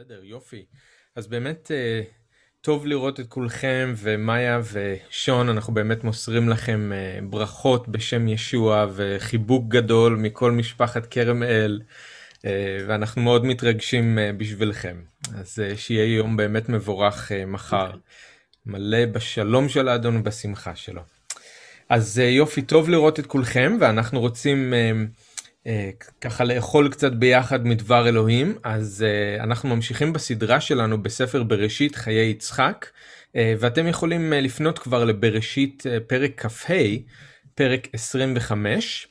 בסדר, יופי. אז באמת אה, טוב לראות את כולכם, ומאיה ושון, אנחנו באמת מוסרים לכם אה, ברכות בשם ישוע וחיבוק גדול מכל משפחת כרם אל, אה, ואנחנו מאוד מתרגשים בשבילכם. אז שיהיה יום באמת מבורך מחר, מלא בשלום של האדון ובשמחה שלו. אז יופי, טוב לראות את כולכם, ואנחנו רוצים... אה, ככה לאכול קצת ביחד מדבר אלוהים אז uh, אנחנו ממשיכים בסדרה שלנו בספר בראשית חיי יצחק uh, ואתם יכולים לפנות כבר לבראשית פרק כ"ה פרק 25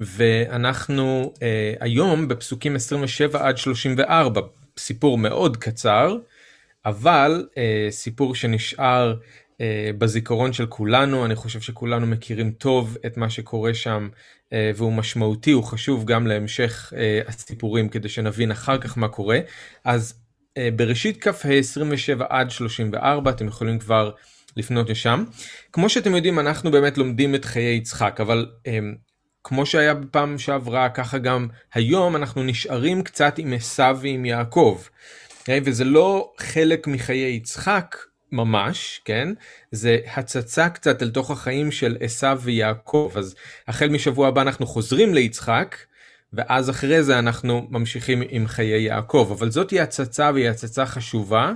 ואנחנו היום בפסוקים 27 עד 34 סיפור מאוד קצר אבל סיפור שנשאר בזיכרון של כולנו אני חושב שכולנו מכירים טוב את מה שקורה שם אה, והוא משמעותי, הוא חשוב גם להמשך אה, הסיפורים כדי שנבין אחר כך מה קורה. אז אה, בראשית כ"ה 27 עד 34 אתם יכולים כבר לפנות לשם. כמו שאתם יודעים אנחנו באמת לומדים את חיי יצחק אבל כמו שהיה בפעם שעברה ככה גם היום אנחנו נשארים קצת עם עשיו ועם יעקב. וזה לא חלק מחיי יצחק ממש, כן? זה הצצה קצת אל תוך החיים של עשיו ויעקב. אז החל משבוע הבא אנחנו חוזרים ליצחק, ואז אחרי זה אנחנו ממשיכים עם חיי יעקב. אבל זאת היא הצצה והיא הצצה חשובה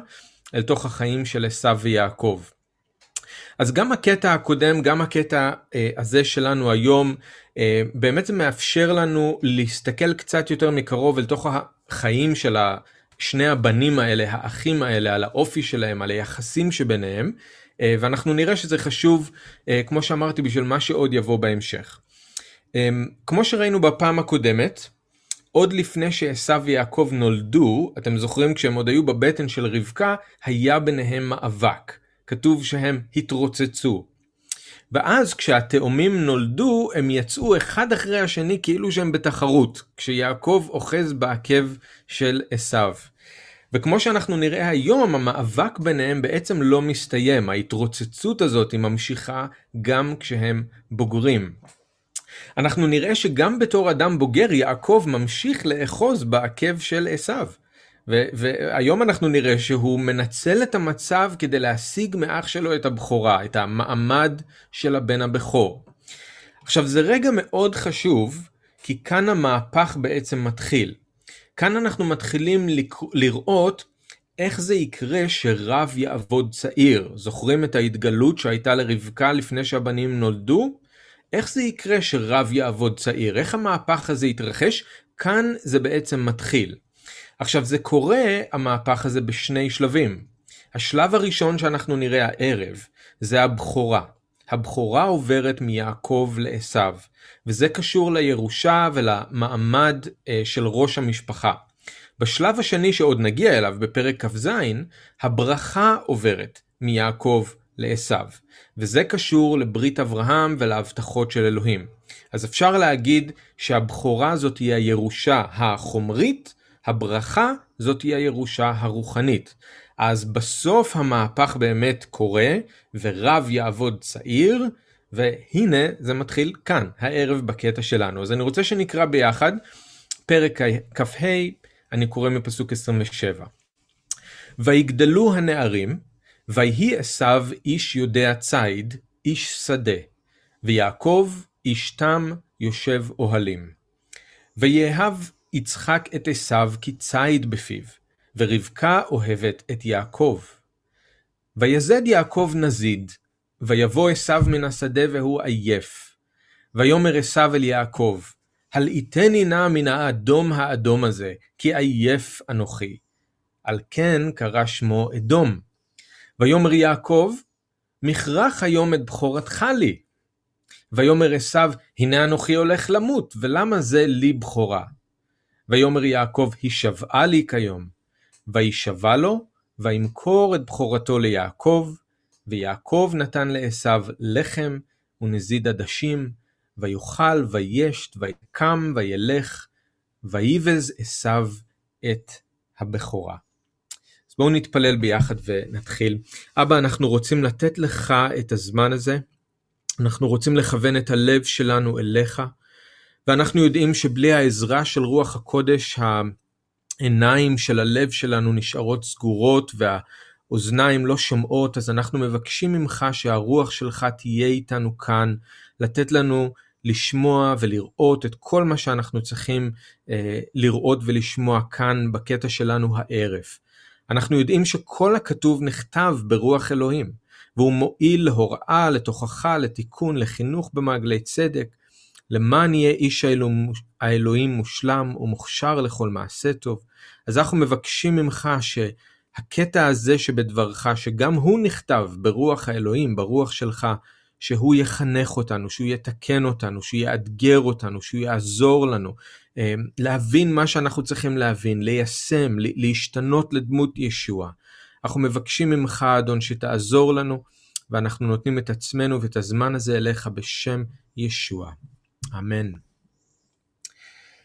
אל תוך החיים של עשיו ויעקב. אז גם הקטע הקודם, גם הקטע אה, הזה שלנו היום, אה, באמת זה מאפשר לנו להסתכל קצת יותר מקרוב אל תוך החיים של ה... שני הבנים האלה, האחים האלה, על האופי שלהם, על היחסים שביניהם, אה, ואנחנו נראה שזה חשוב, אה, כמו שאמרתי, בשביל מה שעוד יבוא בהמשך. אה, כמו שראינו בפעם הקודמת, עוד לפני שעשו ויעקב נולדו, אתם זוכרים כשהם עוד היו בבטן של רבקה, היה ביניהם מאבק. כתוב שהם התרוצצו. ואז כשהתאומים נולדו, הם יצאו אחד אחרי השני כאילו שהם בתחרות, כשיעקב אוחז בעקב של עשיו. וכמו שאנחנו נראה היום, המאבק ביניהם בעצם לא מסתיים, ההתרוצצות הזאת היא ממשיכה גם כשהם בוגרים. אנחנו נראה שגם בתור אדם בוגר, יעקב ממשיך לאחוז בעקב של עשיו. והיום אנחנו נראה שהוא מנצל את המצב כדי להשיג מאח שלו את הבכורה, את המעמד של הבן הבכור. עכשיו זה רגע מאוד חשוב, כי כאן המהפך בעצם מתחיל. כאן אנחנו מתחילים לראות איך זה יקרה שרב יעבוד צעיר. זוכרים את ההתגלות שהייתה לרבקה לפני שהבנים נולדו? איך זה יקרה שרב יעבוד צעיר? איך המהפך הזה יתרחש? כאן זה בעצם מתחיל. עכשיו זה קורה המהפך הזה בשני שלבים. השלב הראשון שאנחנו נראה הערב זה הבכורה. הבכורה עוברת מיעקב לעשו, וזה קשור לירושה ולמעמד אה, של ראש המשפחה. בשלב השני שעוד נגיע אליו בפרק כ"ז, הברכה עוברת מיעקב לעשו, וזה קשור לברית אברהם ולהבטחות של אלוהים. אז אפשר להגיד שהבכורה הזאת היא הירושה החומרית, הברכה זאת היא הירושה הרוחנית. אז בסוף המהפך באמת קורה, ורב יעבוד צעיר, והנה זה מתחיל כאן, הערב בקטע שלנו. אז אני רוצה שנקרא ביחד פרק כ"ה, אני קורא מפסוק 27. ויגדלו הנערים, ויהי עשיו איש יודע ציד, איש שדה, ויעקב איש תם יושב אוהלים. ויאהב יצחק את עשיו כי ציד בפיו, ורבקה אוהבת את יעקב. ויזד יעקב נזיד, ויבוא עשיו מן השדה והוא עייף. ויאמר עשיו אל יעקב, הלעיטני נא מן האדום האדום הזה, כי עייף אנוכי. על כן קרא שמו אדום. ויאמר יעקב, מכרח היום את בכורתך לי. ויאמר עשיו, הנה אנוכי הולך למות, ולמה זה לי בכורה? ויאמר יעקב, הישבעה לי כיום. וישבע לו, וימכור את בכורתו ליעקב, ויעקב נתן לעשו לחם ונזיד עדשים, ויאכל וישת ויקם וילך, ויבז עשו את הבכורה. אז בואו נתפלל ביחד ונתחיל. אבא, אנחנו רוצים לתת לך את הזמן הזה, אנחנו רוצים לכוון את הלב שלנו אליך, ואנחנו יודעים שבלי העזרה של רוח הקודש העיניים של הלב שלנו נשארות סגורות והאוזניים לא שומעות, אז אנחנו מבקשים ממך שהרוח שלך תהיה איתנו כאן, לתת לנו לשמוע ולראות את כל מה שאנחנו צריכים אה, לראות ולשמוע כאן בקטע שלנו הערב. אנחנו יודעים שכל הכתוב נכתב ברוח אלוהים, והוא מועיל להוראה, לתוכחה, לתיקון, לחינוך במעגלי צדק, למען יהיה איש האלוהים מושלם ומוכשר לכל מעשה טוב. אז אנחנו מבקשים ממך שהקטע הזה שבדברך, שגם הוא נכתב ברוח האלוהים, ברוח שלך, שהוא יחנך אותנו, שהוא יתקן אותנו, שהוא יאתגר אותנו, שהוא יעזור לנו אה, להבין מה שאנחנו צריכים להבין, ליישם, להשתנות לדמות ישוע. אנחנו מבקשים ממך, אדון, שתעזור לנו, ואנחנו נותנים את עצמנו ואת הזמן הזה אליך בשם ישוע. אמן.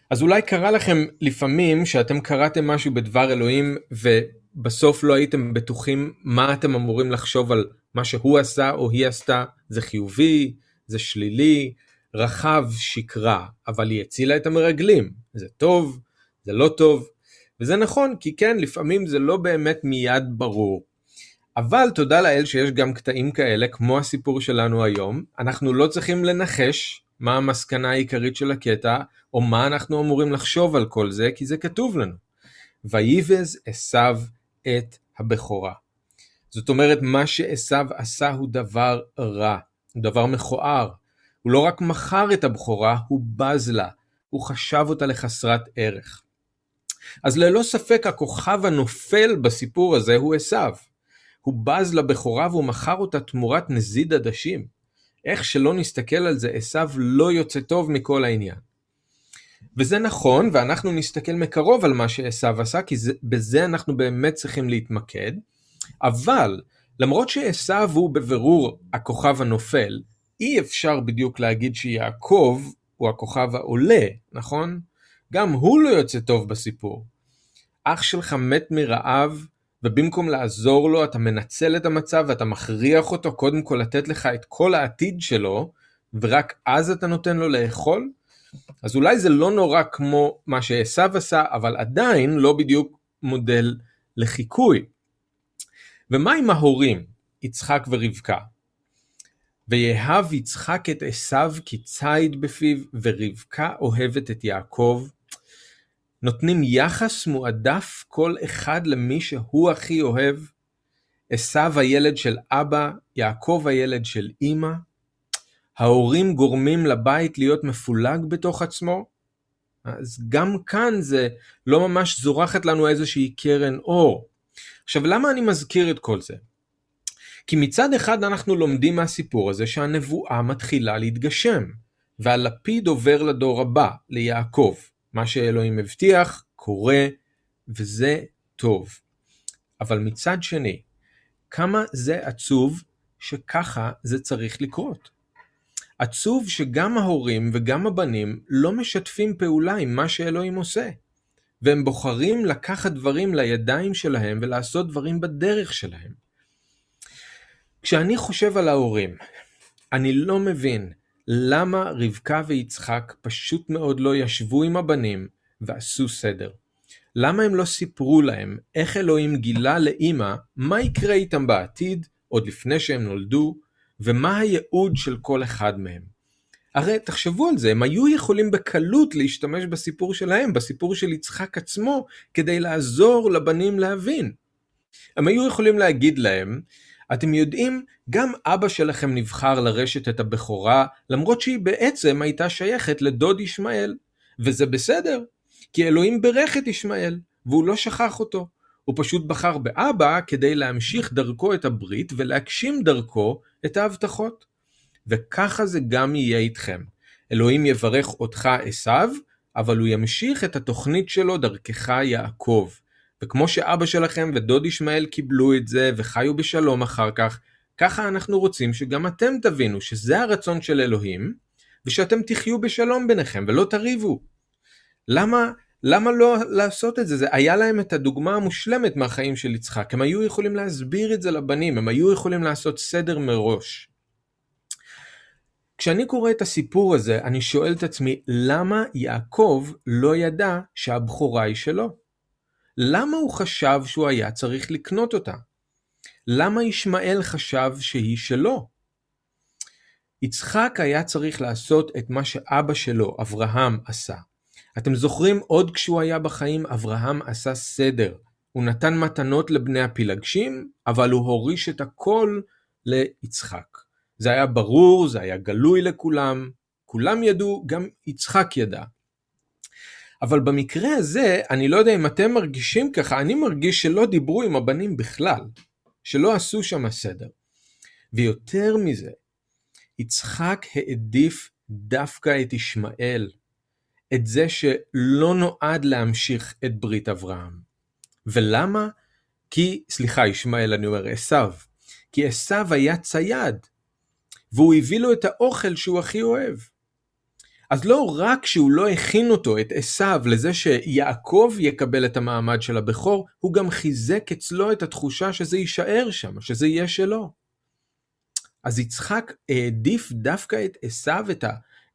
אז אולי קרה לכם לפעמים שאתם קראתם משהו בדבר אלוהים ובסוף לא הייתם בטוחים מה אתם אמורים לחשוב על מה שהוא עשה או היא עשתה, זה חיובי, זה שלילי, רחב שקרה, אבל היא הצילה את המרגלים, זה טוב, זה לא טוב, וזה נכון, כי כן, לפעמים זה לא באמת מיד ברור. אבל תודה לאל שיש גם קטעים כאלה, כמו הסיפור שלנו היום, אנחנו לא צריכים לנחש מה המסקנה העיקרית של הקטע, או מה אנחנו אמורים לחשוב על כל זה, כי זה כתוב לנו. ויבז עשיו את הבכורה. זאת אומרת, מה שעשיו עשה הוא דבר רע, הוא דבר מכוער. הוא לא רק מכר את הבכורה, הוא בז לה, הוא חשב אותה לחסרת ערך. אז ללא ספק הכוכב הנופל בסיפור הזה הוא עשיו. הוא בז לבכורה והוא מכר אותה תמורת נזיד עדשים. איך שלא נסתכל על זה, עשיו לא יוצא טוב מכל העניין. וזה נכון, ואנחנו נסתכל מקרוב על מה שעשיו עשה, כי זה, בזה אנחנו באמת צריכים להתמקד, אבל למרות שעשיו הוא בבירור הכוכב הנופל, אי אפשר בדיוק להגיד שיעקב הוא הכוכב העולה, נכון? גם הוא לא יוצא טוב בסיפור. אח שלך מת מרעב, ובמקום לעזור לו אתה מנצל את המצב ואתה מכריח אותו קודם כל לתת לך את כל העתיד שלו, ורק אז אתה נותן לו לאכול? אז אולי זה לא נורא כמו מה שעשו עשה, אבל עדיין לא בדיוק מודל לחיקוי. ומה עם ההורים, יצחק ורבקה? ויאהב יצחק את עשיו כציד בפיו, ורבקה אוהבת את יעקב. נותנים יחס מועדף כל אחד למי שהוא הכי אוהב. עשיו הילד של אבא, יעקב הילד של אמא. ההורים גורמים לבית להיות מפולג בתוך עצמו. אז גם כאן זה לא ממש זורחת לנו איזושהי קרן אור. עכשיו למה אני מזכיר את כל זה? כי מצד אחד אנחנו לומדים מהסיפור הזה שהנבואה מתחילה להתגשם, והלפיד עובר לדור הבא, ליעקב. מה שאלוהים הבטיח קורה, וזה טוב. אבל מצד שני, כמה זה עצוב שככה זה צריך לקרות. עצוב שגם ההורים וגם הבנים לא משתפים פעולה עם מה שאלוהים עושה. והם בוחרים לקחת דברים לידיים שלהם ולעשות דברים בדרך שלהם. כשאני חושב על ההורים, אני לא מבין למה רבקה ויצחק פשוט מאוד לא ישבו עם הבנים ועשו סדר. למה הם לא סיפרו להם איך אלוהים גילה לאמא מה יקרה איתם בעתיד, עוד לפני שהם נולדו, ומה הייעוד של כל אחד מהם. הרי תחשבו על זה, הם היו יכולים בקלות להשתמש בסיפור שלהם, בסיפור של יצחק עצמו, כדי לעזור לבנים להבין. הם היו יכולים להגיד להם, אתם יודעים, גם אבא שלכם נבחר לרשת את הבכורה, למרות שהיא בעצם הייתה שייכת לדוד ישמעאל. וזה בסדר, כי אלוהים ברך את ישמעאל, והוא לא שכח אותו. הוא פשוט בחר באבא כדי להמשיך דרכו את הברית ולהגשים דרכו את ההבטחות. וככה זה גם יהיה איתכם. אלוהים יברך אותך עשיו, אבל הוא ימשיך את התוכנית שלו דרכך יעקב. וכמו שאבא שלכם ודוד ישמעאל קיבלו את זה וחיו בשלום אחר כך, ככה אנחנו רוצים שגם אתם תבינו שזה הרצון של אלוהים, ושאתם תחיו בשלום ביניכם ולא תריבו. למה, למה לא לעשות את זה? זה היה להם את הדוגמה המושלמת מהחיים של יצחק. הם היו יכולים להסביר את זה לבנים, הם היו יכולים לעשות סדר מראש. כשאני קורא את הסיפור הזה, אני שואל את עצמי, למה יעקב לא ידע שהבכורה היא שלו? למה הוא חשב שהוא היה צריך לקנות אותה? למה ישמעאל חשב שהיא שלו? יצחק היה צריך לעשות את מה שאבא שלו, אברהם, עשה. אתם זוכרים עוד כשהוא היה בחיים, אברהם עשה סדר. הוא נתן מתנות לבני הפילגשים, אבל הוא הוריש את הכל ליצחק. זה היה ברור, זה היה גלוי לכולם, כולם ידעו, גם יצחק ידע. אבל במקרה הזה, אני לא יודע אם אתם מרגישים ככה, אני מרגיש שלא דיברו עם הבנים בכלל, שלא עשו שם סדר. ויותר מזה, יצחק העדיף דווקא את ישמעאל, את זה שלא נועד להמשיך את ברית אברהם. ולמה? כי, סליחה, ישמעאל, אני אומר, עשו. כי עשו היה צייד, והוא הביא לו את האוכל שהוא הכי אוהב. אז לא רק שהוא לא הכין אותו, את עשו, לזה שיעקב יקבל את המעמד של הבכור, הוא גם חיזק אצלו את התחושה שזה יישאר שם, שזה יהיה שלו. אז יצחק העדיף דווקא את עשו, את,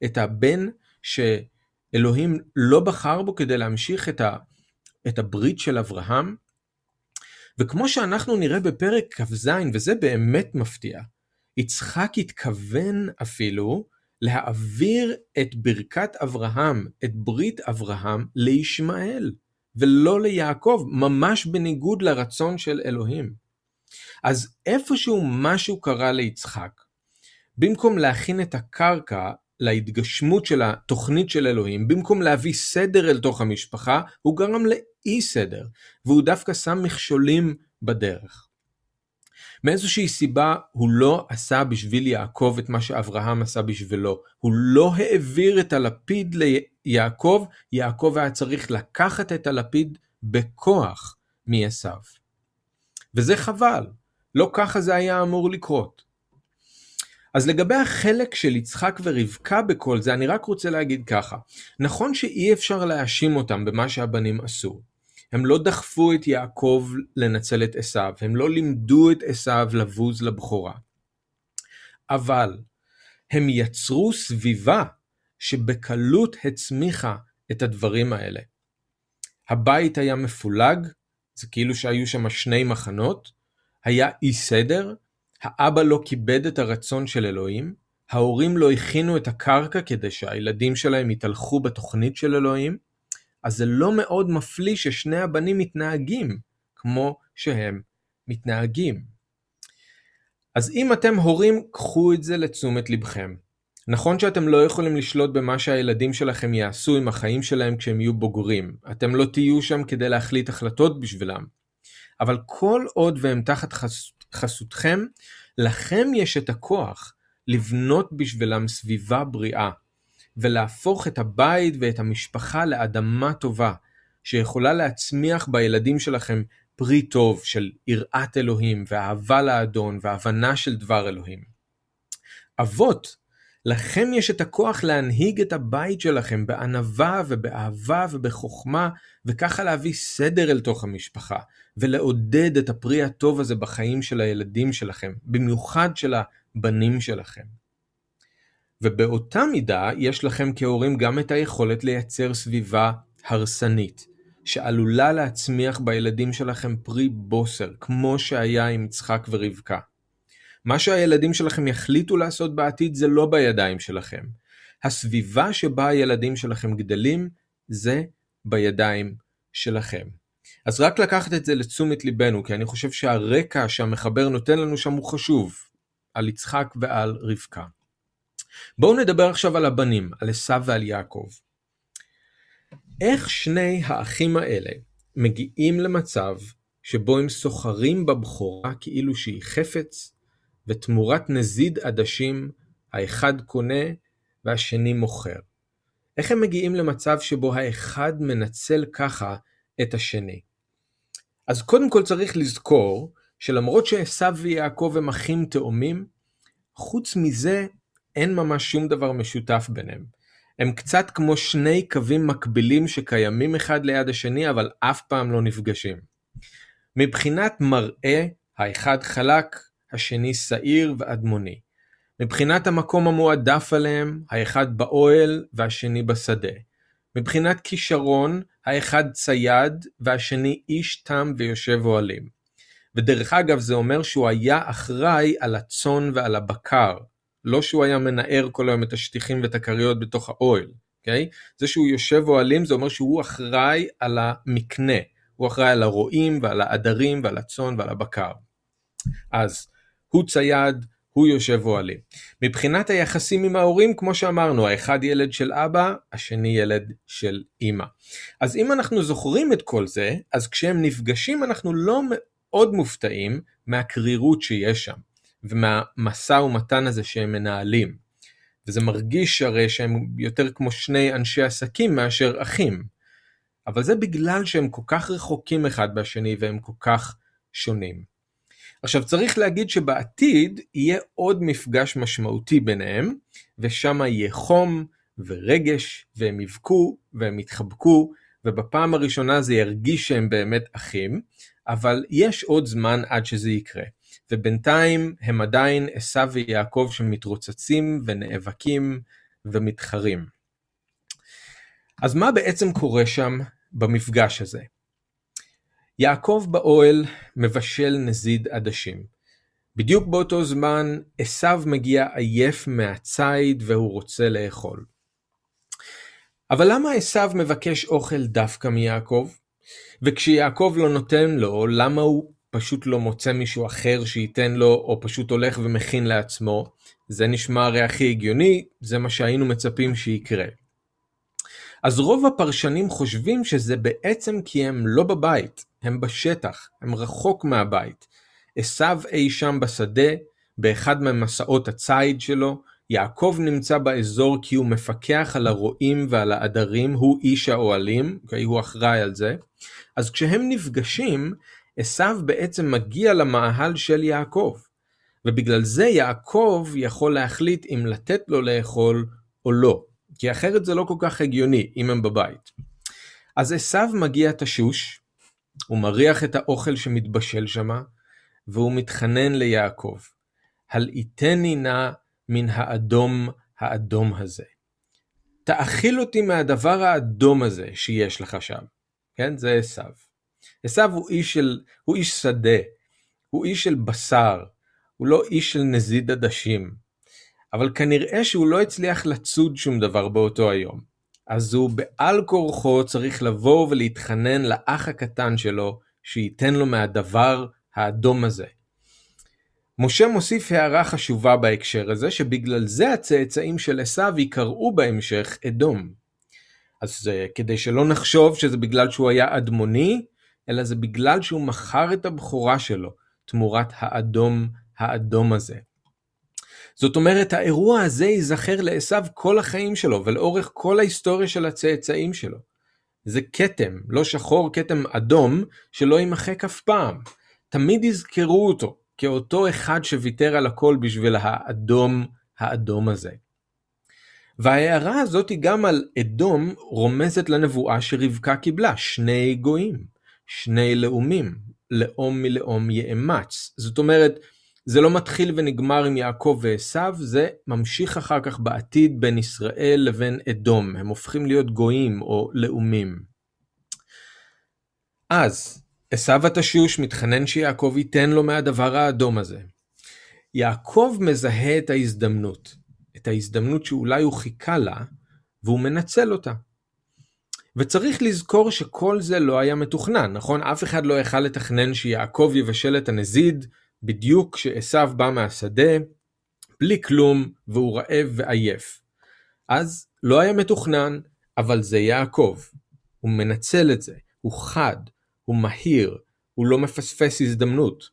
את הבן שאלוהים לא בחר בו כדי להמשיך את, ה, את הברית של אברהם. וכמו שאנחנו נראה בפרק כ"ז, וזה באמת מפתיע, יצחק התכוון אפילו להעביר את ברכת אברהם, את ברית אברהם, לישמעאל, ולא ליעקב, ממש בניגוד לרצון של אלוהים. אז איפשהו משהו קרה ליצחק. במקום להכין את הקרקע להתגשמות של התוכנית של אלוהים, במקום להביא סדר אל תוך המשפחה, הוא גרם לאי סדר, והוא דווקא שם מכשולים בדרך. מאיזושהי סיבה הוא לא עשה בשביל יעקב את מה שאברהם עשה בשבילו. הוא לא העביר את הלפיד ליעקב, יעקב היה צריך לקחת את הלפיד בכוח מעשו. וזה חבל, לא ככה זה היה אמור לקרות. אז לגבי החלק של יצחק ורבקה בכל זה, אני רק רוצה להגיד ככה. נכון שאי אפשר להאשים אותם במה שהבנים עשו. הם לא דחפו את יעקב לנצל את עשיו, הם לא לימדו את עשיו לבוז לבכורה. אבל הם יצרו סביבה שבקלות הצמיחה את הדברים האלה. הבית היה מפולג, זה כאילו שהיו שם שני מחנות, היה אי סדר, האבא לא כיבד את הרצון של אלוהים, ההורים לא הכינו את הקרקע כדי שהילדים שלהם יתהלכו בתוכנית של אלוהים, אז זה לא מאוד מפליא ששני הבנים מתנהגים כמו שהם מתנהגים. אז אם אתם הורים, קחו את זה לתשומת לבכם. נכון שאתם לא יכולים לשלוט במה שהילדים שלכם יעשו עם החיים שלהם כשהם יהיו בוגרים. אתם לא תהיו שם כדי להחליט החלטות בשבילם. אבל כל עוד והם תחת חס... חסותכם, לכם יש את הכוח לבנות בשבילם סביבה בריאה. ולהפוך את הבית ואת המשפחה לאדמה טובה, שיכולה להצמיח בילדים שלכם פרי טוב של יראת אלוהים ואהבה לאדון והבנה של דבר אלוהים. אבות, לכם יש את הכוח להנהיג את הבית שלכם בענווה ובאהבה ובחוכמה, וככה להביא סדר אל תוך המשפחה, ולעודד את הפרי הטוב הזה בחיים של הילדים שלכם, במיוחד של הבנים שלכם. ובאותה מידה יש לכם כהורים גם את היכולת לייצר סביבה הרסנית, שעלולה להצמיח בילדים שלכם פרי בוסר, כמו שהיה עם יצחק ורבקה. מה שהילדים שלכם יחליטו לעשות בעתיד זה לא בידיים שלכם. הסביבה שבה הילדים שלכם גדלים זה בידיים שלכם. אז רק לקחת את זה לתשומת ליבנו, כי אני חושב שהרקע שהמחבר נותן לנו שם הוא חשוב, על יצחק ועל רבקה. בואו נדבר עכשיו על הבנים, על עשיו ועל יעקב. איך שני האחים האלה מגיעים למצב שבו הם סוחרים בבכורה כאילו שהיא חפץ, ותמורת נזיד עדשים האחד קונה והשני מוכר. איך הם מגיעים למצב שבו האחד מנצל ככה את השני? אז קודם כל צריך לזכור שלמרות שעשו ויעקב הם אחים תאומים, חוץ מזה אין ממש שום דבר משותף ביניהם. הם קצת כמו שני קווים מקבילים שקיימים אחד ליד השני אבל אף פעם לא נפגשים. מבחינת מראה, האחד חלק, השני שעיר ואדמוני. מבחינת המקום המועדף עליהם, האחד באוהל והשני בשדה. מבחינת כישרון, האחד צייד והשני איש תם ויושב אוהלים. ודרך אגב זה אומר שהוא היה אחראי על הצאן ועל הבקר, לא שהוא היה מנער כל היום את השטיחים ואת הכריות בתוך האוהל, אוקיי? זה שהוא יושב אוהלים זה אומר שהוא אחראי על המקנה, הוא אחראי על הרועים ועל העדרים ועל הצאן ועל הבקר. אז הוא צייד, הוא יושב אוהלים. מבחינת היחסים עם ההורים, כמו שאמרנו, האחד ילד של אבא, השני ילד של אמא. אז אם אנחנו זוכרים את כל זה, אז כשהם נפגשים אנחנו לא מאוד מופתעים מהקרירות שיש שם, ומהמשא ומתן הזה שהם מנהלים. וזה מרגיש הרי שהם יותר כמו שני אנשי עסקים מאשר אחים. אבל זה בגלל שהם כל כך רחוקים אחד בשני והם כל כך שונים. עכשיו צריך להגיד שבעתיד יהיה עוד מפגש משמעותי ביניהם, ושם יהיה חום ורגש, והם יבכו והם יתחבקו, ובפעם הראשונה זה ירגיש שהם באמת אחים, אבל יש עוד זמן עד שזה יקרה. ובינתיים הם עדיין עשו ויעקב שמתרוצצים ונאבקים ומתחרים. אז מה בעצם קורה שם במפגש הזה? יעקב באוהל מבשל נזיד עדשים. בדיוק באותו זמן עשו מגיע עייף מהציד והוא רוצה לאכול. אבל למה עשו מבקש אוכל דווקא מיעקב? וכשיעקב לא נותן לו, למה הוא פשוט לא מוצא מישהו אחר שייתן לו, או פשוט הולך ומכין לעצמו? זה נשמע הרי הכי הגיוני, זה מה שהיינו מצפים שיקרה. אז רוב הפרשנים חושבים שזה בעצם כי הם לא בבית, הם בשטח, הם רחוק מהבית. עשו אי שם בשדה, באחד ממסעות הציד שלו, יעקב נמצא באזור כי הוא מפקח על הרועים ועל העדרים, הוא איש האוהלים, okay, הוא אחראי על זה. אז כשהם נפגשים, עשו בעצם מגיע למאהל של יעקב. ובגלל זה יעקב יכול להחליט אם לתת לו לאכול או לא. כי אחרת זה לא כל כך הגיוני אם הם בבית. אז עשו מגיע תשוש, הוא מריח את האוכל שמתבשל שמה, והוא מתחנן ליעקב, הלעיטני נא מן האדום האדום הזה. תאכיל אותי מהדבר האדום הזה שיש לך שם. כן, זה עשו. עשו הוא הוא איש שדה, הוא איש של בשר, הוא לא איש של נזיד עדשים. אבל כנראה שהוא לא הצליח לצוד שום דבר באותו היום. אז הוא בעל כורחו צריך לבוא ולהתחנן לאח הקטן שלו שייתן לו מהדבר האדום הזה. משה מוסיף הערה חשובה בהקשר הזה שבגלל זה הצאצאים של עשיו יקראו בהמשך אדום. אז כדי שלא נחשוב שזה בגלל שהוא היה אדמוני, אלא זה בגלל שהוא מכר את הבכורה שלו תמורת האדום האדום הזה. זאת אומרת האירוע הזה ייזכר לעשו כל החיים שלו ולאורך כל ההיסטוריה של הצאצאים שלו. זה כתם, לא שחור, כתם אדום, שלא יימחק אף פעם. תמיד יזכרו אותו כאותו אחד שוויתר על הכל בשביל האדום האדום הזה. וההערה הזאת היא גם על אדום רומזת לנבואה שרבקה קיבלה, שני גויים, שני לאומים, לאום מלאום יאמץ. זאת אומרת, זה לא מתחיל ונגמר עם יעקב ועשיו, זה ממשיך אחר כך בעתיד בין ישראל לבין אדום, הם הופכים להיות גויים או לאומים. אז עשיו התשוש מתחנן שיעקב ייתן לו מהדבר האדום הזה. יעקב מזהה את ההזדמנות, את ההזדמנות שאולי הוא חיכה לה, והוא מנצל אותה. וצריך לזכור שכל זה לא היה מתוכנן, נכון? אף אחד לא יכל לתכנן שיעקב יבשל את הנזיד בדיוק כשעשו בא מהשדה, בלי כלום, והוא רעב ועייף. אז לא היה מתוכנן, אבל זה יעקב. הוא מנצל את זה, הוא חד, הוא מהיר, הוא לא מפספס הזדמנות.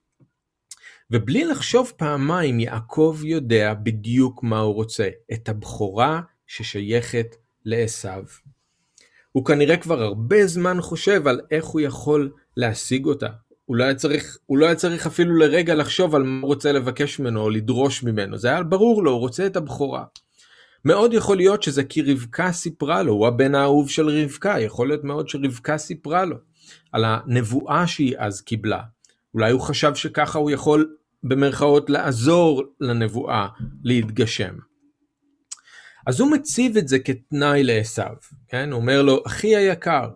ובלי לחשוב פעמיים יעקב יודע בדיוק מה הוא רוצה, את הבכורה ששייכת לעשו. הוא כנראה כבר הרבה זמן חושב על איך הוא יכול להשיג אותה, הוא לא היה צריך, הוא לא היה צריך אפילו לרגע לחשוב על מה הוא רוצה לבקש ממנו או לדרוש ממנו, זה היה ברור לו, הוא רוצה את הבכורה. מאוד יכול להיות שזה כי רבקה סיפרה לו, הוא הבן האהוב של רבקה, יכול להיות מאוד שרבקה סיפרה לו על הנבואה שהיא אז קיבלה. אולי הוא חשב שככה הוא יכול במרכאות לעזור לנבואה להתגשם. אז הוא מציב את זה כתנאי לעשו, כן? הוא אומר לו, אחי היקר,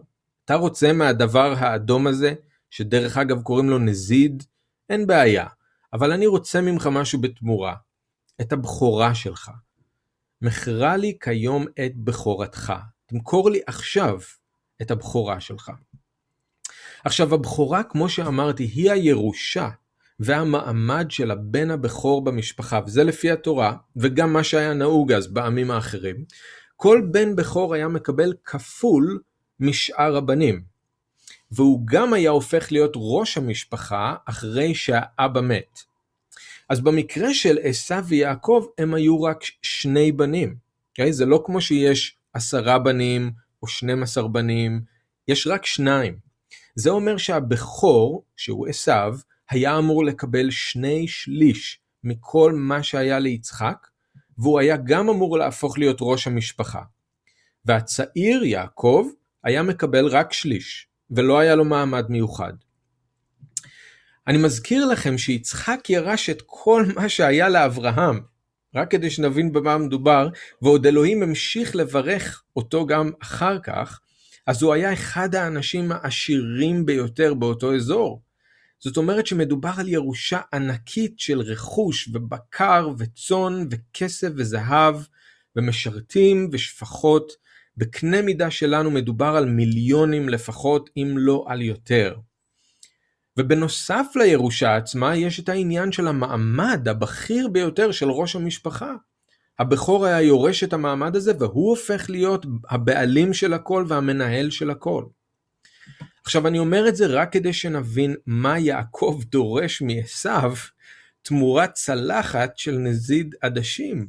אתה רוצה מהדבר האדום הזה, שדרך אגב קוראים לו נזיד? אין בעיה, אבל אני רוצה ממך משהו בתמורה, את הבכורה שלך. מכרה לי כיום את בכורתך, תמכור לי עכשיו את הבכורה שלך. עכשיו הבכורה כמו שאמרתי היא הירושה והמעמד של הבן הבכור במשפחה וזה לפי התורה וגם מה שהיה נהוג אז בעמים האחרים. כל בן בכור היה מקבל כפול משאר הבנים. והוא גם היה הופך להיות ראש המשפחה אחרי שהאבא מת. אז במקרה של עשיו ויעקב הם היו רק שני בנים. Okay? אוקיי? זה לא כמו שיש עשרה בנים או 12 בנים, יש רק שניים. זה אומר שהבכור, שהוא עשיו, היה אמור לקבל שני שליש מכל מה שהיה ליצחק, והוא היה גם אמור להפוך להיות ראש המשפחה. והצעיר יעקב היה מקבל רק שליש, ולא היה לו מעמד מיוחד. אני מזכיר לכם שיצחק ירש את כל מה שהיה לאברהם, רק כדי שנבין במה מדובר, ועוד אלוהים המשיך לברך אותו גם אחר כך, אז הוא היה אחד האנשים העשירים ביותר באותו אזור. זאת אומרת שמדובר על ירושה ענקית של רכוש ובקר וצאן וכסף וזהב ומשרתים ושפחות. בקנה מידה שלנו מדובר על מיליונים לפחות, אם לא על יותר. ובנוסף לירושה עצמה יש את העניין של המעמד הבכיר ביותר של ראש המשפחה. הבכור היה יורש את המעמד הזה והוא הופך להיות הבעלים של הכל והמנהל של הכל. עכשיו אני אומר את זה רק כדי שנבין מה יעקב דורש מעשיו תמורת צלחת של נזיד עדשים.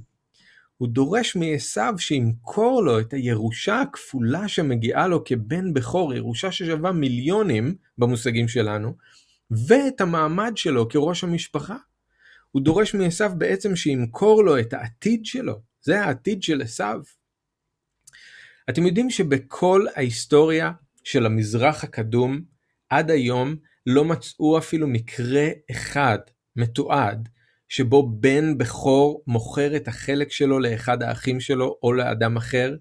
הוא דורש מעשיו שימכור לו את הירושה הכפולה שמגיעה לו כבן בכור, ירושה ששווה מיליונים במושגים שלנו, ואת המעמד שלו כראש המשפחה. הוא דורש מעשיו בעצם שימכור לו את העתיד שלו, זה העתיד של עשיו. אתם יודעים שבכל ההיסטוריה של המזרח הקדום עד היום לא מצאו אפילו מקרה אחד מתועד שבו בן בכור מוכר את החלק שלו לאחד האחים שלו או לאדם אחר?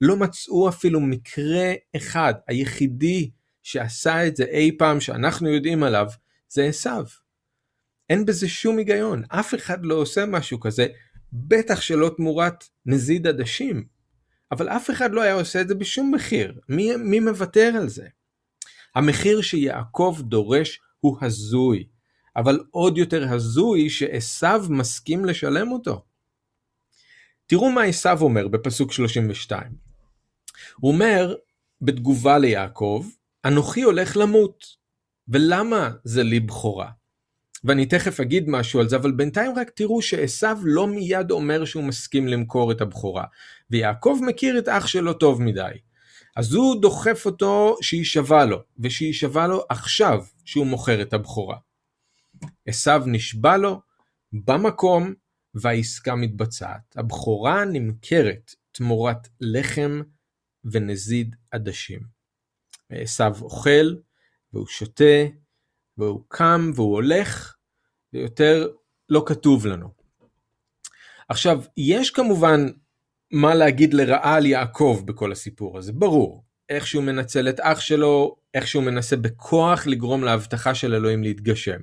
לא מצאו אפילו מקרה אחד. היחידי שעשה את זה אי פעם שאנחנו יודעים עליו זה עשיו. אין בזה שום היגיון, אף אחד לא עושה משהו כזה, בטח שלא תמורת נזיד עדשים. אבל אף אחד לא היה עושה את זה בשום מחיר, מי, מי מוותר על זה? המחיר שיעקב דורש הוא הזוי, אבל עוד יותר הזוי שעשו מסכים לשלם אותו. תראו מה עשו אומר בפסוק 32. הוא אומר בתגובה ליעקב, אנוכי הולך למות, ולמה זה לי בכורה? ואני תכף אגיד משהו על זה, אבל בינתיים רק תראו שעשו לא מיד אומר שהוא מסכים למכור את הבכורה, ויעקב מכיר את אח שלו טוב מדי. אז הוא דוחף אותו שיישבע לו, ושיישבע לו עכשיו שהוא מוכר את הבכורה. עשו נשבע לו במקום והעסקה מתבצעת. הבכורה נמכרת תמורת לחם ונזיד עדשים. עשו אוכל והוא שותה והוא קם והוא הולך ויותר לא כתוב לנו. עכשיו יש כמובן מה להגיד לרעה על יעקב בכל הסיפור הזה ברור איך שהוא מנצל את אח שלו איך שהוא מנסה בכוח לגרום להבטחה של אלוהים להתגשם.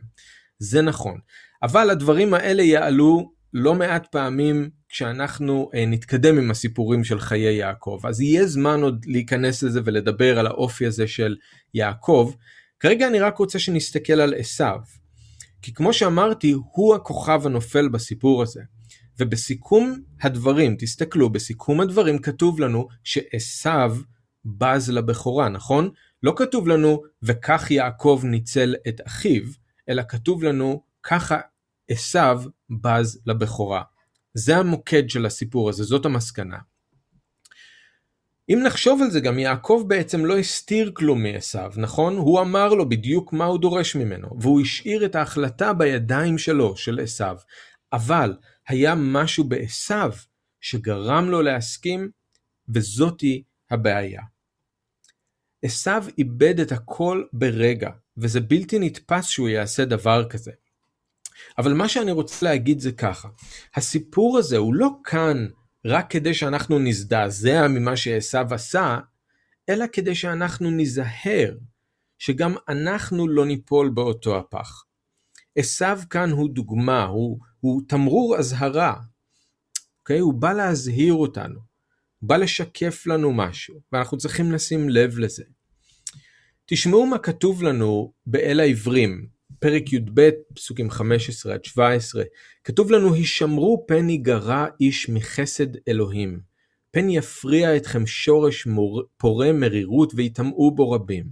זה נכון אבל הדברים האלה יעלו לא מעט פעמים כשאנחנו אה, נתקדם עם הסיפורים של חיי יעקב אז יהיה זמן עוד להיכנס לזה ולדבר על האופי הזה של יעקב כרגע אני רק רוצה שנסתכל על עשיו. כי כמו שאמרתי, הוא הכוכב הנופל בסיפור הזה. ובסיכום הדברים, תסתכלו, בסיכום הדברים כתוב לנו שעשיו בז לבכורה, נכון? לא כתוב לנו וכך יעקב ניצל את אחיו, אלא כתוב לנו ככה עשיו בז לבכורה. זה המוקד של הסיפור הזה, זאת המסקנה. אם נחשוב על זה גם יעקב בעצם לא הסתיר כלום מעשיו, נכון? הוא אמר לו בדיוק מה הוא דורש ממנו, והוא השאיר את ההחלטה בידיים שלו, של עשיו. אבל היה משהו בעשיו שגרם לו להסכים, וזאתי הבעיה. עשיו איבד את הכל ברגע, וזה בלתי נתפס שהוא יעשה דבר כזה. אבל מה שאני רוצה להגיד זה ככה, הסיפור הזה הוא לא כאן רק כדי שאנחנו נזדעזע ממה שעשו עשה, אלא כדי שאנחנו ניזהר, שגם אנחנו לא ניפול באותו הפח. עשו כאן הוא דוגמה, הוא, הוא תמרור אזהרה. Okay? אוקיי? הוא בא להזהיר אותנו, הוא בא לשקף לנו משהו, ואנחנו צריכים לשים לב לזה. תשמעו מה כתוב לנו באל העברים, פרק י"ב, פסוקים 15 עד 17, כתוב לנו, הישמרו פן יגרע איש מחסד אלוהים, פן יפריע אתכם שורש מור... פורה מרירות ויטמעו בו רבים.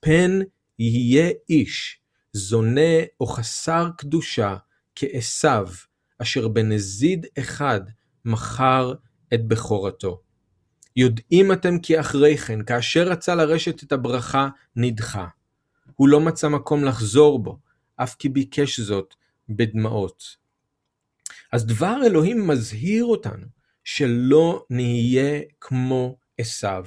פן יהיה איש, זונה או חסר קדושה, כעשו, אשר בנזיד אחד מכר את בכורתו. יודעים אתם כי אחרי כן, כאשר רצה לרשת את הברכה, נדחה. הוא לא מצא מקום לחזור בו, אף כי ביקש זאת בדמעות. אז דבר אלוהים מזהיר אותנו שלא נהיה כמו עשיו.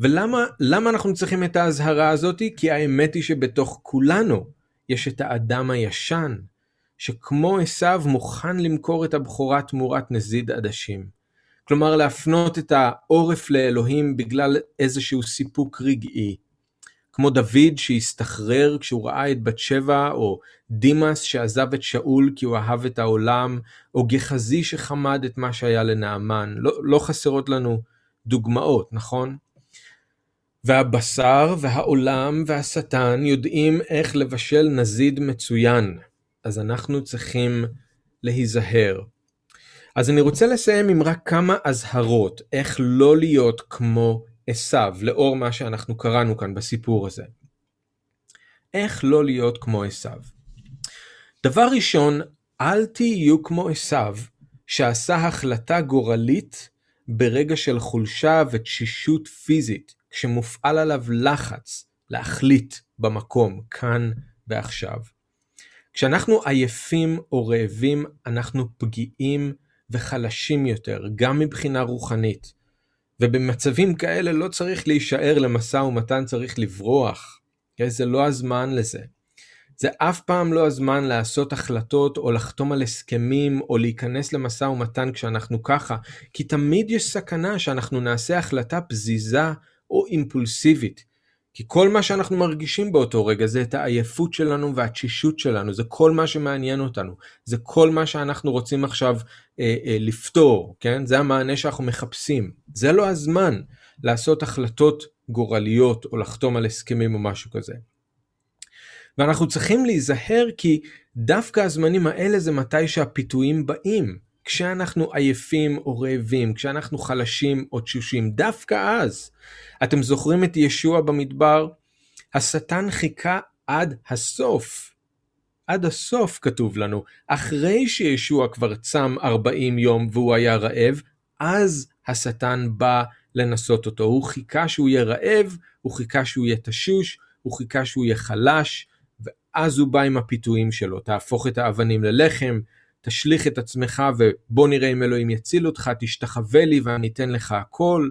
ולמה אנחנו צריכים את האזהרה הזאת? כי האמת היא שבתוך כולנו יש את האדם הישן, שכמו עשיו מוכן למכור את הבכורה תמורת נזיד עדשים. כלומר להפנות את העורף לאלוהים בגלל איזשהו סיפוק רגעי. כמו דוד שהסתחרר כשהוא ראה את בת שבע, או דימאס שעזב את שאול כי הוא אהב את העולם, או גחזי שחמד את מה שהיה לנעמן. לא, לא חסרות לנו דוגמאות, נכון? והבשר והעולם והשטן יודעים איך לבשל נזיד מצוין, אז אנחנו צריכים להיזהר. אז אני רוצה לסיים עם רק כמה אזהרות איך לא להיות כמו עשיו, לאור מה שאנחנו קראנו כאן בסיפור הזה. איך לא להיות כמו עשיו? דבר ראשון, אל תהיו כמו עשיו, שעשה החלטה גורלית ברגע של חולשה ותשישות פיזית, כשמופעל עליו לחץ להחליט במקום, כאן ועכשיו. כשאנחנו עייפים או רעבים, אנחנו פגיעים וחלשים יותר, גם מבחינה רוחנית. ובמצבים כאלה לא צריך להישאר למשא ומתן, צריך לברוח. כן? זה לא הזמן לזה. זה אף פעם לא הזמן לעשות החלטות או לחתום על הסכמים או להיכנס למשא ומתן כשאנחנו ככה, כי תמיד יש סכנה שאנחנו נעשה החלטה פזיזה או אימפולסיבית. כי כל מה שאנחנו מרגישים באותו רגע זה את העייפות שלנו והתשישות שלנו, זה כל מה שמעניין אותנו, זה כל מה שאנחנו רוצים עכשיו אה, אה, לפתור, כן? זה המענה שאנחנו מחפשים. זה לא הזמן לעשות החלטות גורליות או לחתום על הסכמים או משהו כזה. ואנחנו צריכים להיזהר כי דווקא הזמנים האלה זה מתי שהפיתויים באים. כשאנחנו עייפים או רעבים, כשאנחנו חלשים או תשושים, דווקא אז. אתם זוכרים את ישוע במדבר? השטן חיכה עד הסוף. עד הסוף כתוב לנו, אחרי שישוע כבר צם 40 יום והוא היה רעב, אז השטן בא לנסות אותו. הוא חיכה שהוא יהיה רעב, הוא חיכה שהוא יהיה תשוש, הוא חיכה שהוא יהיה חלש, ואז הוא בא עם הפיתויים שלו, תהפוך את האבנים ללחם, תשליך את עצמך ובוא נראה אם אלוהים יציל אותך, תשתחווה לי ואני אתן לך הכל.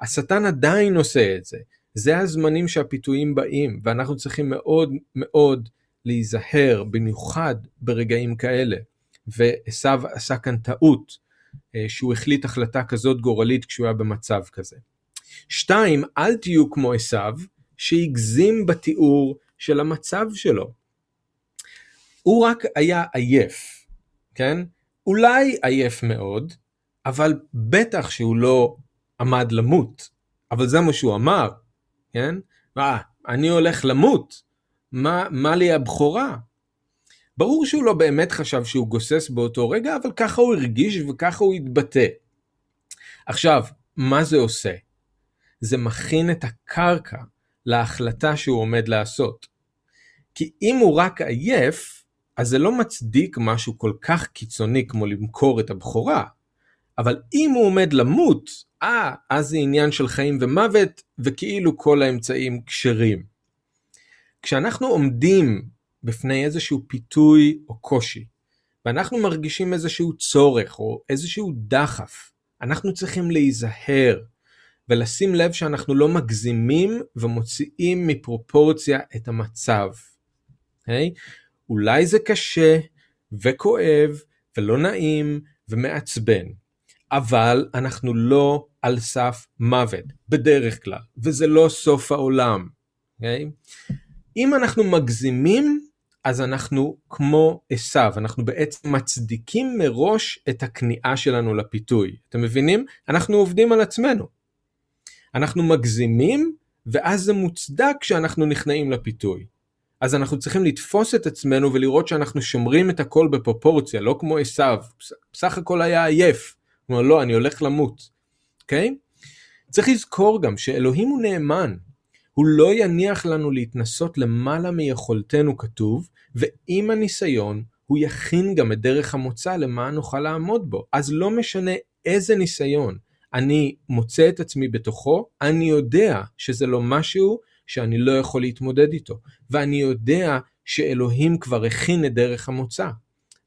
השטן עדיין עושה את זה. זה הזמנים שהפיתויים באים, ואנחנו צריכים מאוד מאוד להיזהר, במיוחד ברגעים כאלה. ועשו עשה כאן טעות, אה, שהוא החליט החלטה כזאת גורלית כשהוא היה במצב כזה. שתיים, אל תהיו כמו עשו, שהגזים בתיאור של המצב שלו. הוא רק היה עייף, כן? אולי עייף מאוד, אבל בטח שהוא לא עמד למות. אבל זה מה שהוא אמר, כן? אה, אני הולך למות, מה, מה לי הבכורה? ברור שהוא לא באמת חשב שהוא גוסס באותו רגע, אבל ככה הוא הרגיש וככה הוא התבטא. עכשיו, מה זה עושה? זה מכין את הקרקע להחלטה שהוא עומד לעשות. כי אם הוא רק עייף, אז זה לא מצדיק משהו כל כך קיצוני כמו למכור את הבכורה. אבל אם הוא עומד למות, אה, אז זה עניין של חיים ומוות, וכאילו כל האמצעים כשרים. כשאנחנו עומדים בפני איזשהו פיתוי או קושי, ואנחנו מרגישים איזשהו צורך או איזשהו דחף, אנחנו צריכים להיזהר ולשים לב שאנחנו לא מגזימים ומוציאים מפרופורציה את המצב. Okay? אולי זה קשה וכואב ולא נעים ומעצבן, אבל אנחנו לא על סף מוות, בדרך כלל, וזה לא סוף העולם. Okay? אוקיי? אם אנחנו מגזימים, אז אנחנו כמו עשיו, אנחנו בעצם מצדיקים מראש את הכניעה שלנו לפיתוי. אתם מבינים? אנחנו עובדים על עצמנו. אנחנו מגזימים, ואז זה מוצדק שאנחנו נכנעים לפיתוי. אז אנחנו צריכים לתפוס את עצמנו ולראות שאנחנו שומרים את הכל בפרופורציה, לא כמו עשיו, בסך הכל היה עייף. אומר, לא, אני הולך למות. אוקיי? Okay? צריך לזכור גם שאלוהים הוא נאמן. הוא לא יניח לנו להתנסות למעלה מיכולתנו כתוב, ועם הניסיון הוא יכין גם את דרך המוצא למה נוכל לעמוד בו. אז לא משנה איזה ניסיון אני מוצא את עצמי בתוכו, אני יודע שזה לא משהו שאני לא יכול להתמודד איתו, ואני יודע שאלוהים כבר הכין את דרך המוצא.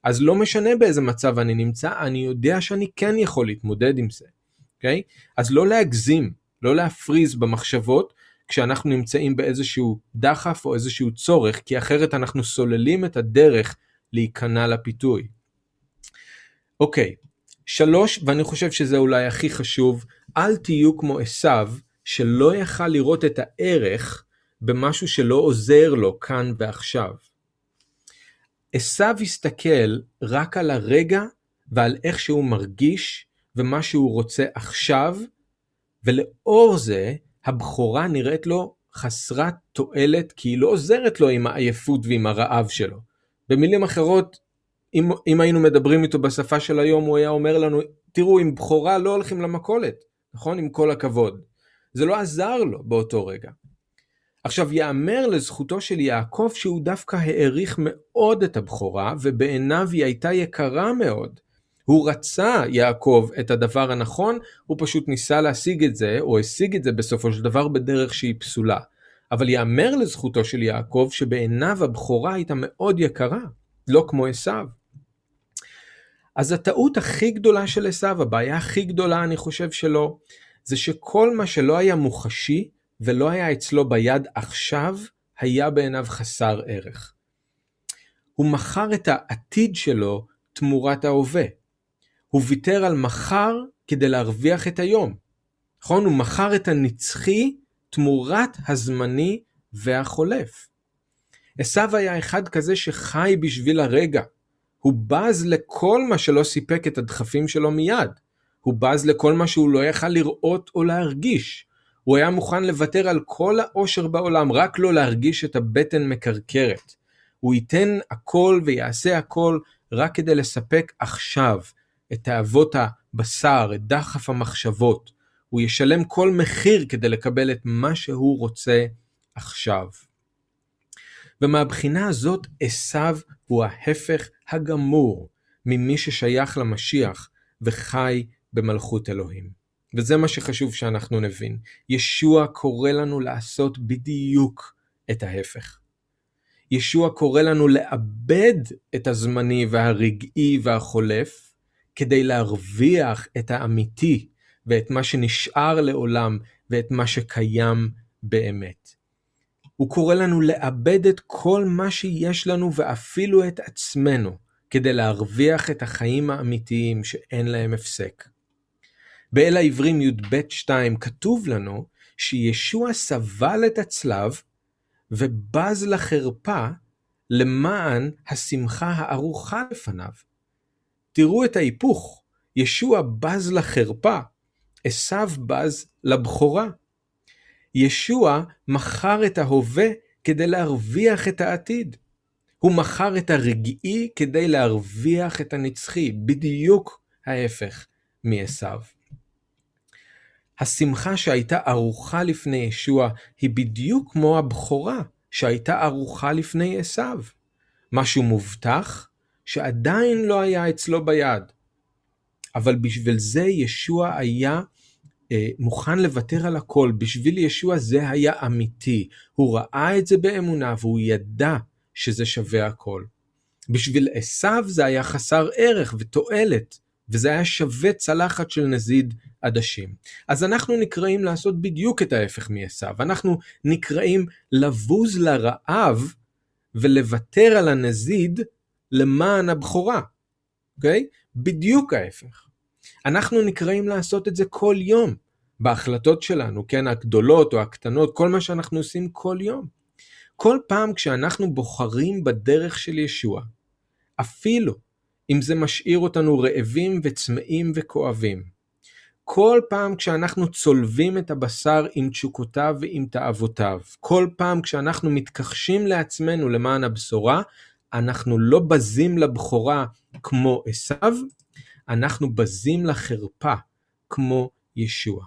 אז לא משנה באיזה מצב אני נמצא, אני יודע שאני כן יכול להתמודד עם זה, אוקיי? Okay? אז לא להגזים, לא להפריז במחשבות כשאנחנו נמצאים באיזשהו דחף או איזשהו צורך, כי אחרת אנחנו סוללים את הדרך להיכנע לפיתוי. אוקיי, שלוש, ואני חושב שזה אולי הכי חשוב, אל תהיו כמו עשיו, שלא יכל לראות את הערך במשהו שלא עוזר לו כאן ועכשיו. עשיו הסתכל רק על הרגע ועל איך שהוא מרגיש ומה שהוא רוצה עכשיו, ולאור זה הבכורה נראית לו חסרת תועלת כי היא לא עוזרת לו עם העייפות ועם הרעב שלו. במילים אחרות, אם, אם היינו מדברים איתו בשפה של היום, הוא היה אומר לנו, תראו, עם בכורה לא הולכים למכולת, נכון? עם כל הכבוד. זה לא עזר לו באותו רגע. עכשיו, יאמר לזכותו של יעקב שהוא דווקא העריך מאוד את הבכורה, ובעיניו היא הייתה יקרה מאוד. הוא רצה, יעקב, את הדבר הנכון, הוא פשוט ניסה להשיג את זה, או השיג את זה בסופו של דבר בדרך שהיא פסולה. אבל יאמר לזכותו של יעקב שבעיניו הבכורה הייתה מאוד יקרה, לא כמו עשיו. אז הטעות הכי גדולה של עשיו, הבעיה הכי גדולה אני חושב שלו, זה שכל מה שלא היה מוחשי ולא היה אצלו ביד עכשיו, היה בעיניו חסר ערך. הוא מכר את העתיד שלו תמורת ההווה. הוא ויתר על מחר כדי להרוויח את היום. נכון? הוא מכר את הנצחי תמורת הזמני והחולף. עשו היה אחד כזה שחי בשביל הרגע. הוא בז לכל מה שלא סיפק את הדחפים שלו מיד. הוא בז לכל מה שהוא לא יכל לראות או להרגיש. הוא היה מוכן לוותר על כל העושר בעולם, רק לא להרגיש את הבטן מקרקרת. הוא ייתן הכל ויעשה הכל רק כדי לספק עכשיו את תאוות הבשר, את דחף המחשבות. הוא ישלם כל מחיר כדי לקבל את מה שהוא רוצה עכשיו. ומהבחינה הזאת עשיו הוא ההפך הגמור ממי ששייך למשיח וחי במלכות אלוהים. וזה מה שחשוב שאנחנו נבין. ישוע קורא לנו לעשות בדיוק את ההפך. ישוע קורא לנו לאבד את הזמני והרגעי והחולף, כדי להרוויח את האמיתי ואת מה שנשאר לעולם ואת מה שקיים באמת. הוא קורא לנו לאבד את כל מה שיש לנו ואפילו את עצמנו, כדי להרוויח את החיים האמיתיים שאין להם הפסק. באל העברים י"ב 2 כתוב לנו שישוע סבל את הצלב ובז לחרפה למען השמחה הארוכה לפניו. תראו את ההיפוך, ישוע בז לחרפה, עשו בז לבכורה. ישוע מכר את ההווה כדי להרוויח את העתיד. הוא מכר את הרגעי כדי להרוויח את הנצחי, בדיוק ההפך מעשו. השמחה שהייתה ערוכה לפני ישוע היא בדיוק כמו הבכורה שהייתה ערוכה לפני עשו. משהו מובטח שעדיין לא היה אצלו ביד. אבל בשביל זה ישוע היה אה, מוכן לוותר על הכל, בשביל ישוע זה היה אמיתי. הוא ראה את זה באמונה והוא ידע שזה שווה הכל. בשביל עשיו זה היה חסר ערך ותועלת, וזה היה שווה צלחת של נזיד עדשים. אז אנחנו נקראים לעשות בדיוק את ההפך מעשיו. אנחנו נקראים לבוז לרעב ולוותר על הנזיד למען הבכורה. אוקיי? בדיוק ההפך. אנחנו נקראים לעשות את זה כל יום, בהחלטות שלנו, כן, הגדולות או הקטנות, כל מה שאנחנו עושים כל יום. כל פעם כשאנחנו בוחרים בדרך של ישוע, אפילו אם זה משאיר אותנו רעבים וצמאים וכואבים, כל פעם כשאנחנו צולבים את הבשר עם תשוקותיו ועם תאוותיו, כל פעם כשאנחנו מתכחשים לעצמנו למען הבשורה, אנחנו לא בזים לבכורה כמו עשיו, אנחנו בזים לחרפה כמו ישוע.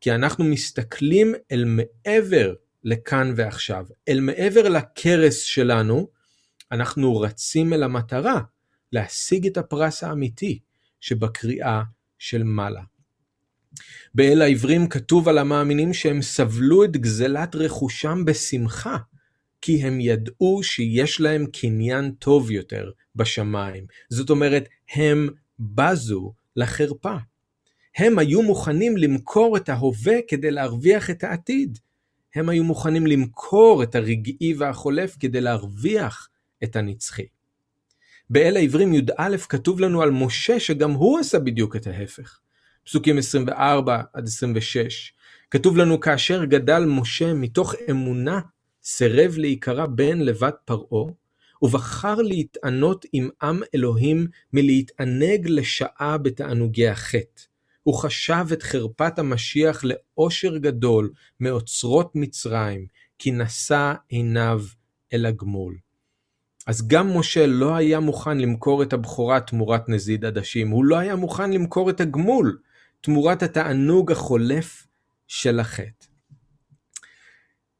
כי אנחנו מסתכלים אל מעבר לכאן ועכשיו, אל מעבר לכרס שלנו, אנחנו רצים אל המטרה, להשיג את הפרס האמיתי שבקריאה של מעלה. באל העברים כתוב על המאמינים שהם סבלו את גזלת רכושם בשמחה, כי הם ידעו שיש להם קניין טוב יותר בשמיים. זאת אומרת, הם בזו לחרפה. הם היו מוכנים למכור את ההווה כדי להרוויח את העתיד. הם היו מוכנים למכור את הרגעי והחולף כדי להרוויח את הנצחי. באל העברים י"א כתוב לנו על משה שגם הוא עשה בדיוק את ההפך. פסוקים 24 עד 26. כתוב לנו כאשר גדל משה מתוך אמונה סירב להיקרא בן לבת פרעה, ובחר להתענות עם עם אלוהים מלהתענג לשעה בתענוגי החטא. הוא חשב את חרפת המשיח לאושר גדול מאוצרות מצרים, כי נשא עיניו אל הגמול. אז גם משה לא היה מוכן למכור את הבכורה תמורת נזיד עדשים, הוא לא היה מוכן למכור את הגמול תמורת התענוג החולף של החטא.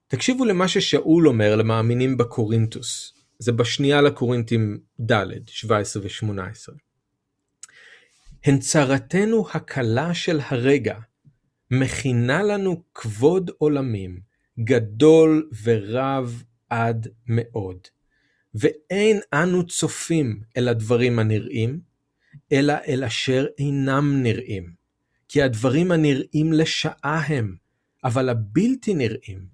תקשיבו למה ששאול אומר למאמינים בקורינטוס, זה בשנייה לקורינטים ד', 17 ו-18. הן צרתנו הקלה של הרגע, מכינה לנו כבוד עולמים, גדול ורב עד מאוד. ואין אנו צופים אל הדברים הנראים, אלא אל אשר אינם נראים. כי הדברים הנראים לשעה הם, אבל הבלתי נראים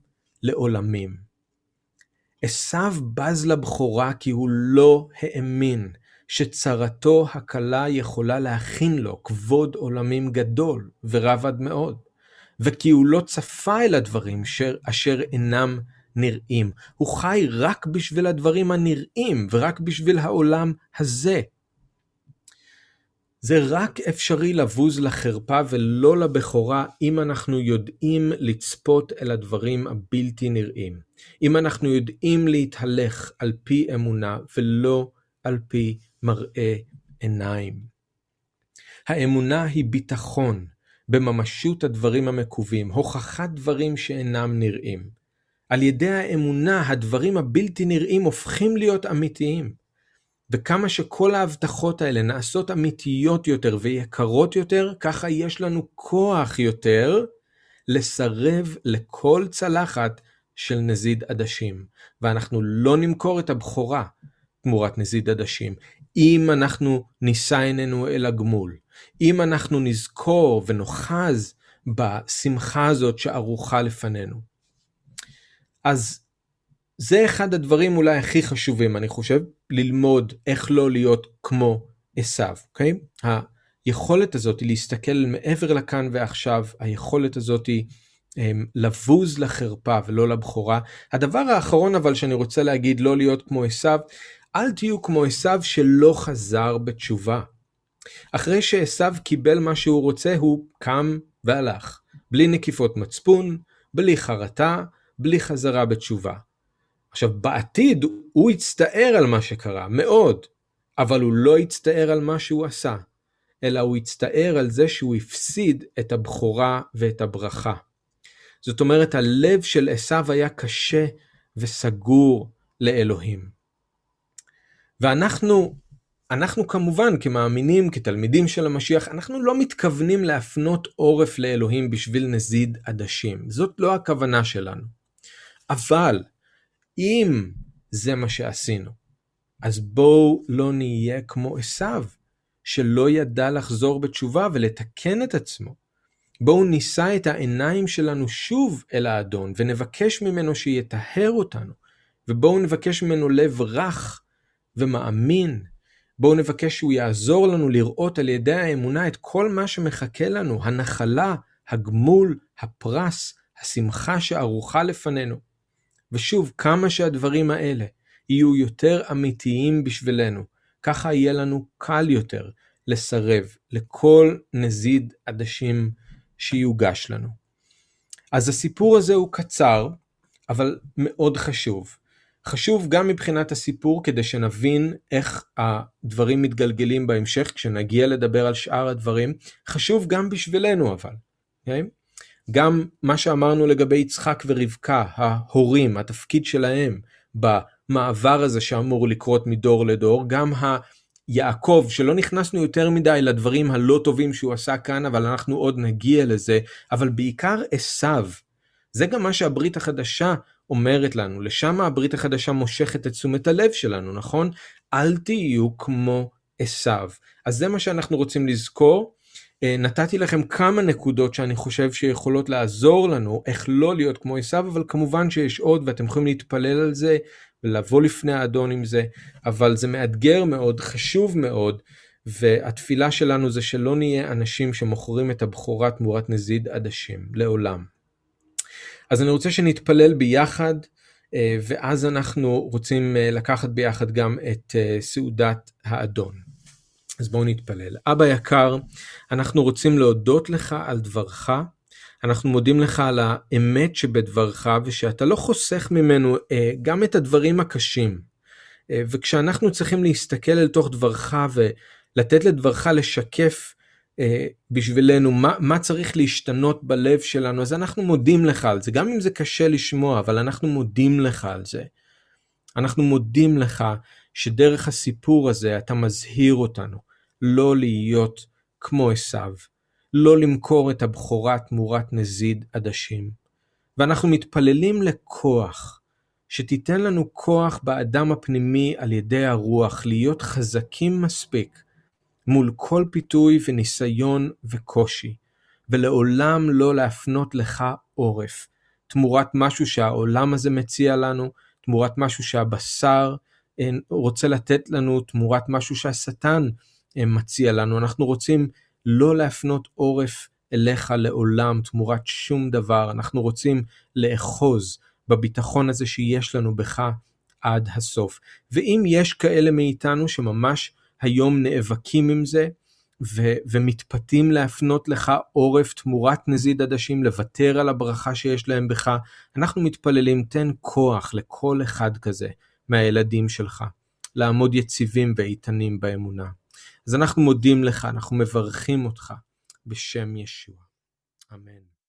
לעולמים. עשיו בז לבכורה כי הוא לא האמין שצרתו הקלה יכולה להכין לו כבוד עולמים גדול ורב עד מאוד, וכי הוא לא צפה אל הדברים שר, אשר אינם נראים. הוא חי רק בשביל הדברים הנראים ורק בשביל העולם הזה. זה רק אפשרי לבוז לחרפה ולא לבכורה אם אנחנו יודעים לצפות אל הדברים הבלתי נראים. אם אנחנו יודעים להתהלך על פי אמונה ולא על פי מראה עיניים. האמונה היא ביטחון בממשות הדברים המקווים, הוכחת דברים שאינם נראים. על ידי האמונה הדברים הבלתי נראים הופכים להיות אמיתיים. וכמה שכל ההבטחות האלה נעשות אמיתיות יותר ויקרות יותר, ככה יש לנו כוח יותר לסרב לכל צלחת של נזיד עדשים. ואנחנו לא נמכור את הבכורה תמורת נזיד עדשים. אם אנחנו נישא עינינו אל הגמול, אם אנחנו נזכור ונאחז בשמחה הזאת שערוכה לפנינו. אז זה אחד הדברים אולי הכי חשובים אני חושב, ללמוד איך לא להיות כמו עשיו, אוקיי? היכולת הזאת היא להסתכל מעבר לכאן ועכשיו, היכולת הזאת היא אמ, לבוז לחרפה ולא לבכורה. הדבר האחרון אבל שאני רוצה להגיד לא להיות כמו עשיו, אל תהיו כמו עשיו שלא חזר בתשובה. אחרי שעשיו קיבל מה שהוא רוצה הוא קם והלך, בלי נקיפות מצפון, בלי חרטה, בלי חזרה בתשובה. עכשיו בעתיד הוא יצטער על מה שקרה מאוד, אבל הוא לא יצטער על מה שהוא עשה, אלא הוא יצטער על זה שהוא הפסיד את הבכורה ואת הברכה. זאת אומרת הלב של עשיו היה קשה וסגור לאלוהים. ואנחנו אנחנו כמובן כמאמינים, כתלמידים של המשיח, אנחנו לא מתכוונים להפנות עורף לאלוהים בשביל נזיד עדשים. זאת לא הכוונה שלנו. אבל אם זה מה שעשינו, אז בואו לא נהיה כמו עשיו, שלא ידע לחזור בתשובה ולתקן את עצמו. בואו נישא את העיניים שלנו שוב אל האדון, ונבקש ממנו שיטהר אותנו, ובואו נבקש ממנו לב רך ומאמין. בואו נבקש שהוא יעזור לנו לראות על ידי האמונה את כל מה שמחכה לנו, הנחלה, הגמול, הפרס, השמחה שערוכה לפנינו. ושוב, כמה שהדברים האלה יהיו יותר אמיתיים בשבילנו, ככה יהיה לנו קל יותר לסרב לכל נזיד עדשים שיוגש לנו. אז הסיפור הזה הוא קצר, אבל מאוד חשוב. חשוב גם מבחינת הסיפור כדי שנבין איך הדברים מתגלגלים בהמשך כשנגיע לדבר על שאר הדברים. חשוב גם בשבילנו אבל. Okay? גם מה שאמרנו לגבי יצחק ורבקה, ההורים, התפקיד שלהם במעבר הזה שאמור לקרות מדור לדור, גם יעקב, שלא נכנסנו יותר מדי לדברים הלא טובים שהוא עשה כאן, אבל אנחנו עוד נגיע לזה, אבל בעיקר עשיו. זה גם מה שהברית החדשה אומרת לנו, לשם הברית החדשה מושכת את תשומת הלב שלנו, נכון? אל תהיו כמו עשיו. אז זה מה שאנחנו רוצים לזכור. אה, נתתי לכם כמה נקודות שאני חושב שיכולות לעזור לנו איך לא להיות כמו עשיו, אבל כמובן שיש עוד ואתם יכולים להתפלל על זה ולבוא לפני האדון עם זה, אבל זה מאתגר מאוד, חשוב מאוד, והתפילה שלנו זה שלא נהיה אנשים שמוכרים את הבכורה תמורת נזיד עדשים, לעולם. אז אני רוצה שנתפלל ביחד, אה, ואז אנחנו רוצים אה, לקחת ביחד גם את סעודת האדון. אז בואו נתפלל. אבא יקר, אנחנו רוצים להודות לך על דברך. אנחנו מודים לך על האמת שבדברך ושאתה לא חוסך ממנו גם את הדברים הקשים. וכשאנחנו צריכים להסתכל אל תוך דברך ולתת לדברך לשקף אה, בשבילנו מה, מה צריך להשתנות בלב שלנו אז אנחנו מודים לך על זה גם אם זה קשה לשמוע אבל אנחנו מודים לך על זה. אנחנו מודים לך שדרך הסיפור הזה אתה מזהיר אותנו לא להיות כמו עשיו, לא למכור את הבכורה תמורת נזיד עדשים. ואנחנו מתפללים לכוח, שתיתן לנו כוח באדם הפנימי על ידי הרוח להיות חזקים מספיק מול כל פיתוי וניסיון וקושי, ולעולם לא להפנות לך עורף, תמורת משהו שהעולם הזה מציע לנו, תמורת משהו שהבשר אה, רוצה לתת לנו, תמורת משהו שהשטן מציע לנו. אנחנו רוצים לא להפנות עורף אליך לעולם תמורת שום דבר, אנחנו רוצים לאחוז בביטחון הזה שיש לנו בך עד הסוף. ואם יש כאלה מאיתנו שממש היום נאבקים עם זה ו- ומתפתים להפנות לך עורף תמורת נזיד עדשים, לוותר על הברכה שיש להם בך. אנחנו מתפללים, תן כוח לכל אחד כזה מהילדים שלך, לעמוד יציבים ואיתנים באמונה. אז אנחנו מודים לך, אנחנו מברכים אותך בשם ישוע. אמן.